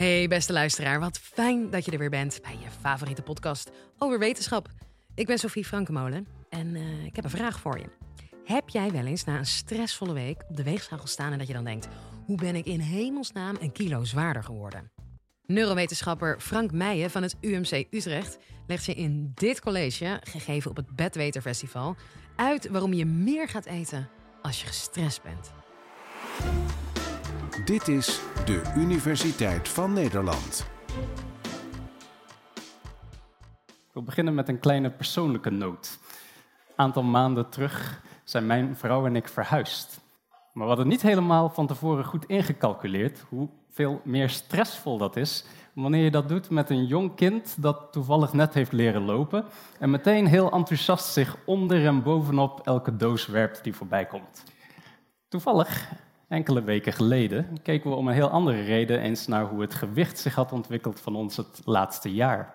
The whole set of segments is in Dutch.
Hey beste luisteraar, wat fijn dat je er weer bent bij je favoriete podcast over wetenschap. Ik ben Sophie Frankemolen en uh, ik heb een vraag voor je. Heb jij wel eens na een stressvolle week op de weegschaal gestaan en dat je dan denkt: hoe ben ik in hemelsnaam een kilo zwaarder geworden? Neurowetenschapper Frank Meijen van het UMC Utrecht legt je in dit college, gegeven op het Bedweter Festival, uit waarom je meer gaat eten als je gestrest bent. Dit is de Universiteit van Nederland. Ik wil beginnen met een kleine persoonlijke noot. Een aantal maanden terug zijn mijn vrouw en ik verhuisd. Maar we hadden niet helemaal van tevoren goed ingecalculeerd hoeveel meer stressvol dat is wanneer je dat doet met een jong kind dat toevallig net heeft leren lopen en meteen heel enthousiast zich onder en bovenop elke doos werpt die voorbij komt. Toevallig Enkele weken geleden keken we om een heel andere reden eens naar hoe het gewicht zich had ontwikkeld van ons het laatste jaar.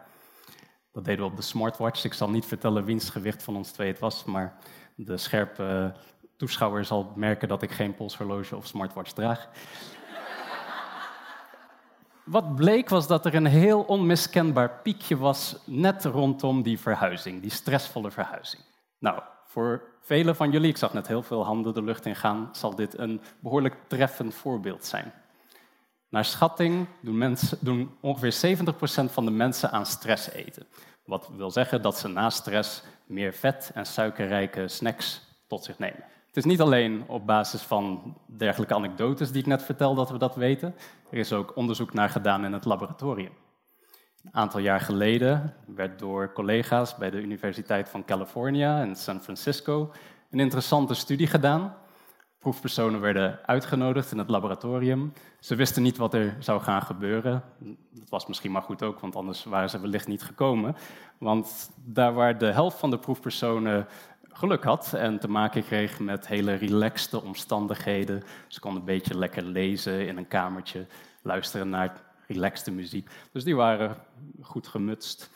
Dat deden we op de smartwatch. Ik zal niet vertellen wiens gewicht van ons twee het was, maar de scherpe toeschouwer zal merken dat ik geen polshorloge of smartwatch draag. Wat bleek was dat er een heel onmiskenbaar piekje was net rondom die verhuizing, die stressvolle verhuizing. Nou, voor velen van jullie, ik zag net heel veel handen de lucht in gaan, zal dit een behoorlijk treffend voorbeeld zijn. Naar schatting doen, mensen, doen ongeveer 70% van de mensen aan stress eten. Wat wil zeggen dat ze na stress meer vet en suikerrijke snacks tot zich nemen. Het is niet alleen op basis van dergelijke anekdotes die ik net vertel dat we dat weten. Er is ook onderzoek naar gedaan in het laboratorium. Een aantal jaar geleden werd door collega's bij de Universiteit van California in San Francisco een interessante studie gedaan. Proefpersonen werden uitgenodigd in het laboratorium. Ze wisten niet wat er zou gaan gebeuren. Dat was misschien maar goed ook, want anders waren ze wellicht niet gekomen. Want daar waar de helft van de proefpersonen geluk had en te maken kreeg met hele relaxte omstandigheden. Ze konden een beetje lekker lezen in een kamertje, luisteren naar relaxte muziek. Dus die waren goed gemutst.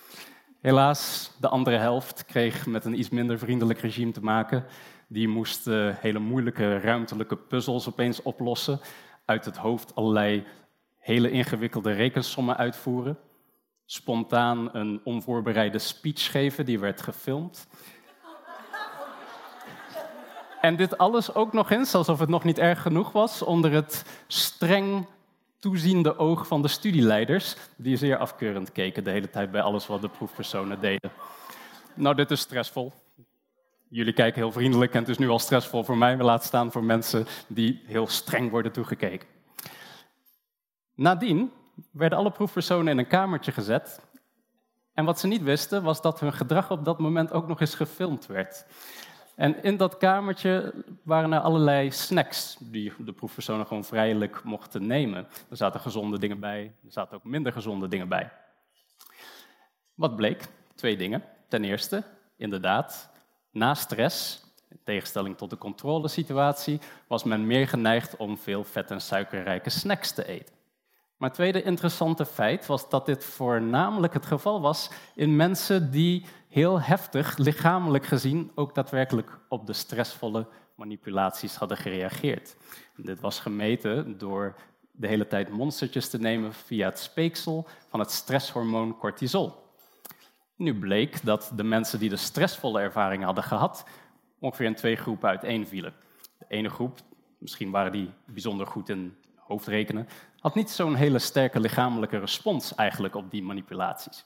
Helaas, de andere helft kreeg met een iets minder vriendelijk regime te maken. Die moest hele moeilijke ruimtelijke puzzels opeens oplossen. Uit het hoofd allerlei hele ingewikkelde rekensommen uitvoeren. Spontaan een onvoorbereide speech geven, die werd gefilmd. En dit alles ook nog eens, alsof het nog niet erg genoeg was, onder het streng toeziende oog van de studieleiders, die zeer afkeurend keken de hele tijd bij alles wat de proefpersonen deden. Nou, dit is stressvol. Jullie kijken heel vriendelijk en het is nu al stressvol voor mij, maar laat staan voor mensen die heel streng worden toegekeken. Nadien werden alle proefpersonen in een kamertje gezet. En wat ze niet wisten was dat hun gedrag op dat moment ook nog eens gefilmd werd. En in dat kamertje waren er allerlei snacks die de proefpersonen gewoon vrijelijk mochten nemen. Er zaten gezonde dingen bij, er zaten ook minder gezonde dingen bij. Wat bleek? Twee dingen. Ten eerste, inderdaad, na stress, in tegenstelling tot de controlesituatie, was men meer geneigd om veel vet- en suikerrijke snacks te eten. Maar het tweede interessante feit was dat dit voornamelijk het geval was in mensen die heel heftig, lichamelijk gezien, ook daadwerkelijk op de stressvolle manipulaties hadden gereageerd. dit was gemeten door de hele tijd monstertjes te nemen via het speeksel van het stresshormoon cortisol. Nu bleek dat de mensen die de stressvolle ervaring hadden gehad, ongeveer in twee groepen uiteenvielen. De ene groep, misschien waren die bijzonder goed in hoofdrekenen, had niet zo'n hele sterke lichamelijke respons eigenlijk op die manipulaties.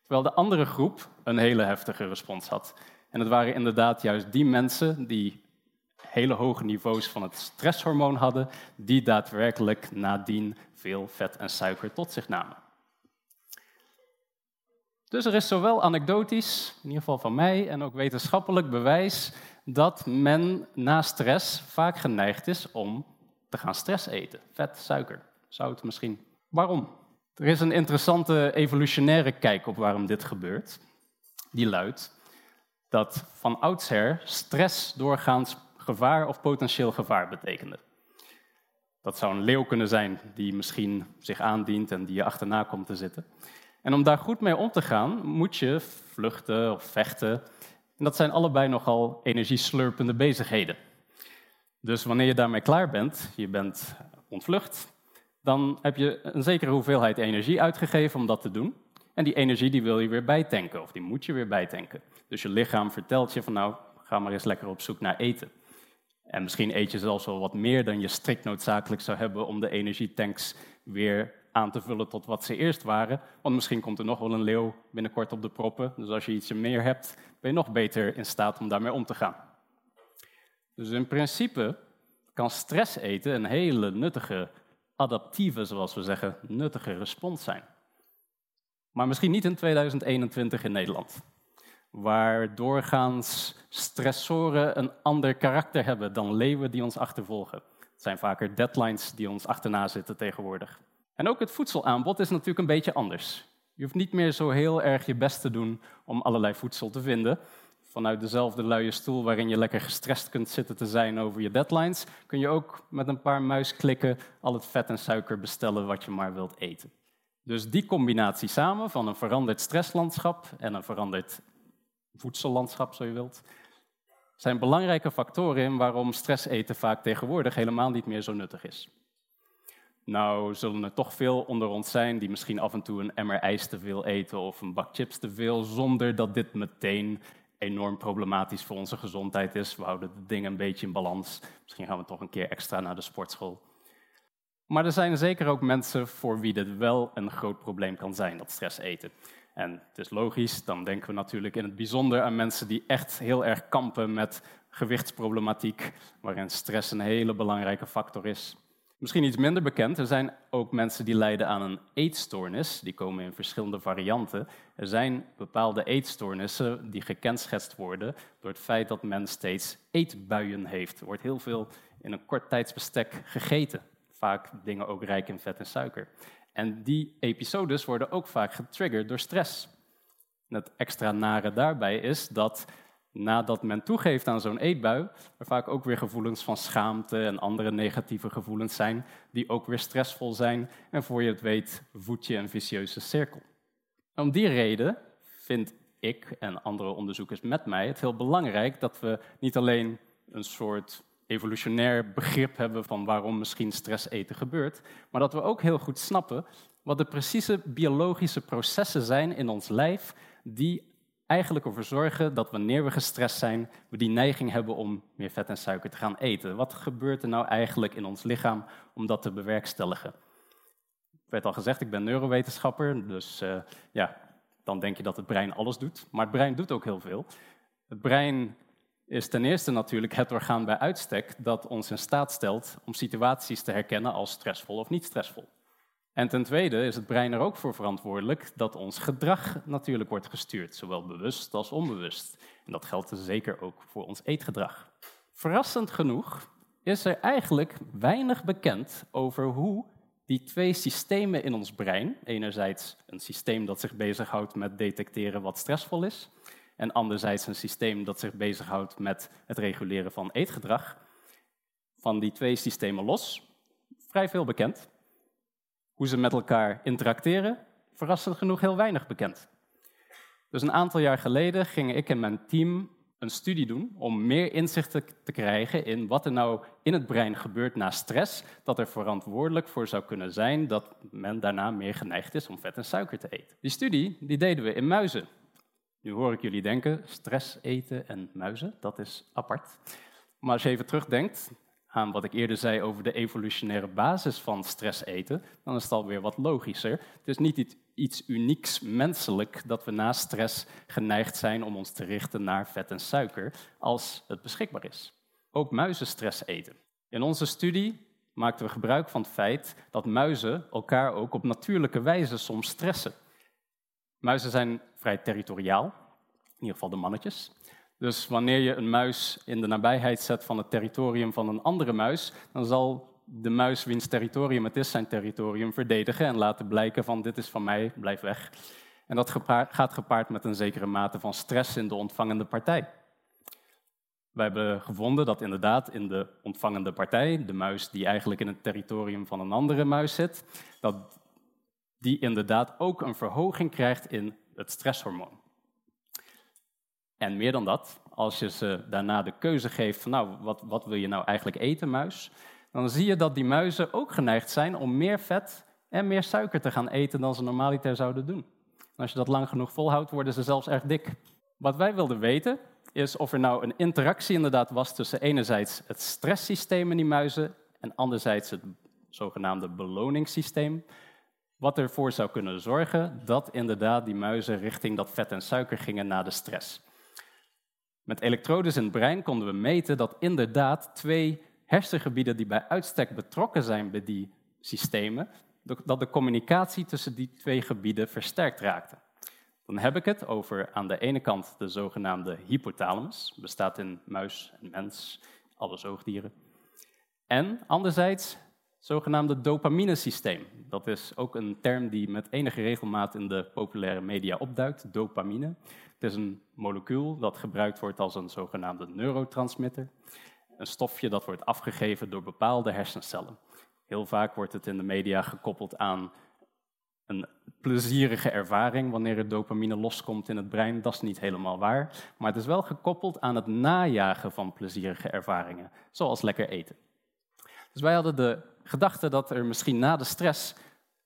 Terwijl de andere groep een hele heftige respons had. En het waren inderdaad juist die mensen die hele hoge niveaus van het stresshormoon hadden, die daadwerkelijk nadien veel vet en suiker tot zich namen. Dus er is zowel anekdotisch, in ieder geval van mij, en ook wetenschappelijk bewijs dat men na stress vaak geneigd is om te gaan stress eten. Vet, suiker, zout misschien. Waarom? Er is een interessante evolutionaire kijk op waarom dit gebeurt. Die luidt dat van oudsher stress doorgaans gevaar of potentieel gevaar betekende. Dat zou een leeuw kunnen zijn die misschien zich aandient en die je achterna komt te zitten. En om daar goed mee om te gaan, moet je vluchten of vechten. En dat zijn allebei nogal energieslurpende bezigheden. Dus wanneer je daarmee klaar bent, je bent ontvlucht, dan heb je een zekere hoeveelheid energie uitgegeven om dat te doen. En die energie die wil je weer bijtanken, of die moet je weer bijtanken. Dus je lichaam vertelt je van nou, ga maar eens lekker op zoek naar eten. En misschien eet je zelfs wel wat meer dan je strikt noodzakelijk zou hebben om de energietanks weer aan te vullen tot wat ze eerst waren. Want misschien komt er nog wel een leeuw binnenkort op de proppen. Dus als je ietsje meer hebt, ben je nog beter in staat om daarmee om te gaan. Dus in principe kan stress eten een hele nuttige, adaptieve, zoals we zeggen, nuttige respons zijn. Maar misschien niet in 2021 in Nederland, waar doorgaans stressoren een ander karakter hebben dan leeuwen die ons achtervolgen. Het zijn vaker deadlines die ons achterna zitten tegenwoordig. En ook het voedselaanbod is natuurlijk een beetje anders. Je hoeft niet meer zo heel erg je best te doen om allerlei voedsel te vinden. Vanuit dezelfde luie stoel waarin je lekker gestrest kunt zitten te zijn over je deadlines, kun je ook met een paar muisklikken al het vet en suiker bestellen wat je maar wilt eten. Dus die combinatie samen van een veranderd stresslandschap en een veranderd voedsellandschap, zo je wilt, zijn belangrijke factoren in waarom stress eten vaak tegenwoordig helemaal niet meer zo nuttig is. Nou zullen er toch veel onder ons zijn die misschien af en toe een emmer ijs te veel eten of een bak chips te veel, zonder dat dit meteen enorm problematisch voor onze gezondheid is. We houden de dingen een beetje in balans. Misschien gaan we toch een keer extra naar de sportschool. Maar er zijn zeker ook mensen voor wie dit wel een groot probleem kan zijn, dat stress eten. En het is logisch, dan denken we natuurlijk in het bijzonder aan mensen die echt heel erg kampen met gewichtsproblematiek, waarin stress een hele belangrijke factor is. Misschien iets minder bekend, er zijn ook mensen die lijden aan een eetstoornis. Die komen in verschillende varianten. Er zijn bepaalde eetstoornissen die gekenschetst worden door het feit dat men steeds eetbuien heeft. Er wordt heel veel in een kort tijdsbestek gegeten. Vaak dingen ook rijk in vet en suiker. En die episodes worden ook vaak getriggerd door stress. Het extra nare daarbij is dat nadat men toegeeft aan zo'n eetbui, er vaak ook weer gevoelens van schaamte en andere negatieve gevoelens zijn, die ook weer stressvol zijn. En voor je het weet, voed je een vicieuze cirkel. Om die reden vind ik en andere onderzoekers met mij het heel belangrijk dat we niet alleen een soort evolutionair begrip hebben van waarom misschien stress eten gebeurt, maar dat we ook heel goed snappen wat de precieze biologische processen zijn in ons lijf die eigenlijk ervoor zorgen dat wanneer we gestrest zijn, we die neiging hebben om meer vet en suiker te gaan eten. Wat gebeurt er nou eigenlijk in ons lichaam om dat te bewerkstelligen? Ik werd al gezegd, ik ben neurowetenschapper, dus uh, ja, dan denk je dat het brein alles doet. Maar het brein doet ook heel veel. Het brein is ten eerste natuurlijk het orgaan bij uitstek dat ons in staat stelt om situaties te herkennen als stressvol of niet stressvol. En ten tweede is het brein er ook voor verantwoordelijk dat ons gedrag natuurlijk wordt gestuurd, zowel bewust als onbewust. En dat geldt dus zeker ook voor ons eetgedrag. Verrassend genoeg is er eigenlijk weinig bekend over hoe die twee systemen in ons brein, enerzijds een systeem dat zich bezighoudt met detecteren wat stressvol is, en anderzijds een systeem dat zich bezighoudt met het reguleren van eetgedrag, van die twee systemen los, vrij veel bekend. Hoe ze met elkaar interacteren, verrassend genoeg heel weinig bekend. Dus een aantal jaar geleden gingen ik en mijn team een studie doen om meer inzicht te krijgen in wat er nou in het brein gebeurt na stress, dat er verantwoordelijk voor zou kunnen zijn dat men daarna meer geneigd is om vet en suiker te eten. Die studie die deden we in muizen. Nu hoor ik jullie denken, stress eten en muizen, dat is apart. Maar als je even terugdenkt, aan wat ik eerder zei over de evolutionaire basis van stress eten, dan is het alweer wat logischer. Het is niet iets unieks menselijk dat we na stress geneigd zijn om ons te richten naar vet en suiker als het beschikbaar is. Ook muizen stress eten. In onze studie maakten we gebruik van het feit dat muizen elkaar ook op natuurlijke wijze soms stressen. Muizen zijn vrij territoriaal, in ieder geval de mannetjes. Dus wanneer je een muis in de nabijheid zet van het territorium van een andere muis, dan zal de muis wiens territorium het is, zijn territorium verdedigen en laten blijken van dit is van mij, blijf weg. En dat gaat gepaard met een zekere mate van stress in de ontvangende partij. Wij hebben gevonden dat inderdaad in de ontvangende partij, de muis die eigenlijk in het territorium van een andere muis zit, dat die inderdaad ook een verhoging krijgt in het stresshormoon. En meer dan dat, als je ze daarna de keuze geeft van nou, wat, wat wil je nou eigenlijk eten, muis? dan zie je dat die muizen ook geneigd zijn om meer vet en meer suiker te gaan eten dan ze normaliter zouden doen. En als je dat lang genoeg volhoudt, worden ze zelfs erg dik. Wat wij wilden weten is of er nou een interactie inderdaad was tussen enerzijds het stresssysteem in die muizen en anderzijds het zogenaamde beloningssysteem. Wat ervoor zou kunnen zorgen dat inderdaad die muizen richting dat vet en suiker gingen na de stress. Met elektrodes in het brein konden we meten dat inderdaad twee hersengebieden die bij uitstek betrokken zijn bij die systemen, dat de communicatie tussen die twee gebieden versterkt raakte. Dan heb ik het over aan de ene kant de zogenaamde hypothalamus, bestaat in muis en mens, alle zoogdieren. En anderzijds zogenaamde dopaminesysteem. Dat is ook een term die met enige regelmaat in de populaire media opduikt, dopamine. Het is een molecuul dat gebruikt wordt als een zogenaamde neurotransmitter. Een stofje dat wordt afgegeven door bepaalde hersencellen. Heel vaak wordt het in de media gekoppeld aan een plezierige ervaring wanneer er dopamine loskomt in het brein. Dat is niet helemaal waar. Maar het is wel gekoppeld aan het najagen van plezierige ervaringen, zoals lekker eten. Dus wij hadden de gedachte dat er misschien na de stress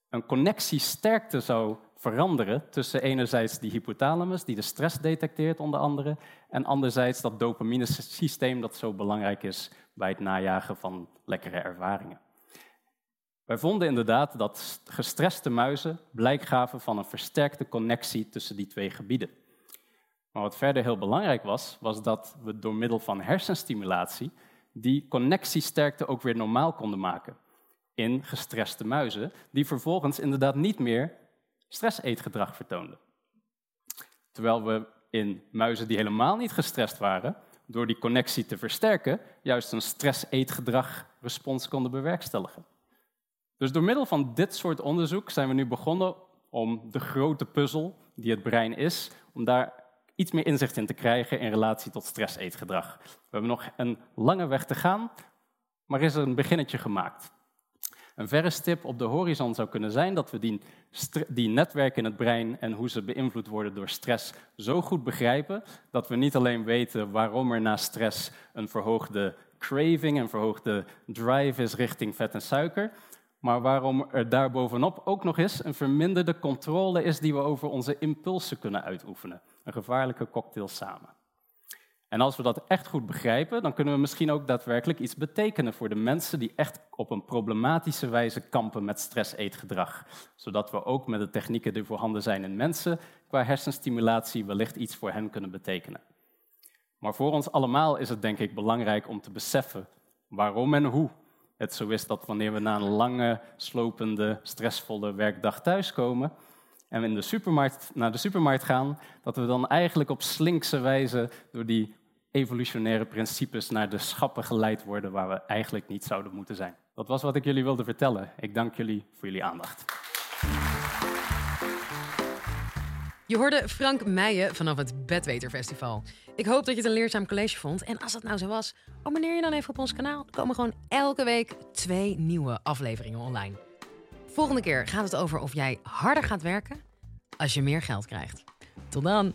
een connectiesterkte zou veranderen tussen enerzijds die hypothalamus, die de stress detecteert onder andere, en anderzijds dat dopamine-systeem dat zo belangrijk is bij het najagen van lekkere ervaringen. Wij vonden inderdaad dat gestreste muizen blijk gaven van een versterkte connectie tussen die twee gebieden. Maar wat verder heel belangrijk was, was dat we door middel van hersenstimulatie die connectiesterkte ook weer normaal konden maken in gestreste muizen, die vervolgens inderdaad niet meer stresseetgedrag vertoonden. Terwijl we in muizen die helemaal niet gestrest waren, door die connectie te versterken, juist een stress-eetgedrag respons konden bewerkstelligen. Dus door middel van dit soort onderzoek zijn we nu begonnen om de grote puzzel die het brein is, om daar iets meer inzicht in te krijgen in relatie tot stress-eetgedrag. We hebben nog een lange weg te gaan, maar is er een beginnetje gemaakt. Een verre stip op de horizon zou kunnen zijn dat we die, die netwerken in het brein en hoe ze beïnvloed worden door stress zo goed begrijpen dat we niet alleen weten waarom er na stress een verhoogde craving, een verhoogde drive is richting vet en suiker, maar waarom er daarbovenop ook nog eens een verminderde controle is die we over onze impulsen kunnen uitoefenen. Een gevaarlijke cocktail samen. En als we dat echt goed begrijpen, dan kunnen we misschien ook daadwerkelijk iets betekenen voor de mensen die echt op een problematische wijze kampen met stress-eetgedrag. Zodat we ook met de technieken die voorhanden zijn in mensen qua hersenstimulatie wellicht iets voor hen kunnen betekenen. Maar voor ons allemaal is het denk ik belangrijk om te beseffen waarom en hoe het zo is dat wanneer we na een lange, slopende, stressvolle werkdag thuiskomen en we in de supermarkt, naar de supermarkt gaan, dat we dan eigenlijk op slinkse wijze door die evolutionaire principes naar de schappen geleid worden waar we eigenlijk niet zouden moeten zijn. Dat was wat ik jullie wilde vertellen. Ik dank jullie voor jullie aandacht. Je hoorde Frank Meijen vanaf het Bedweter Festival. Ik hoop dat je het een leerzaam college vond. En als dat nou zo was, abonneer je dan even op ons kanaal. Er komen gewoon elke week twee nieuwe afleveringen online. Volgende keer gaat het over of jij harder gaat werken als je meer geld krijgt. Tot dan!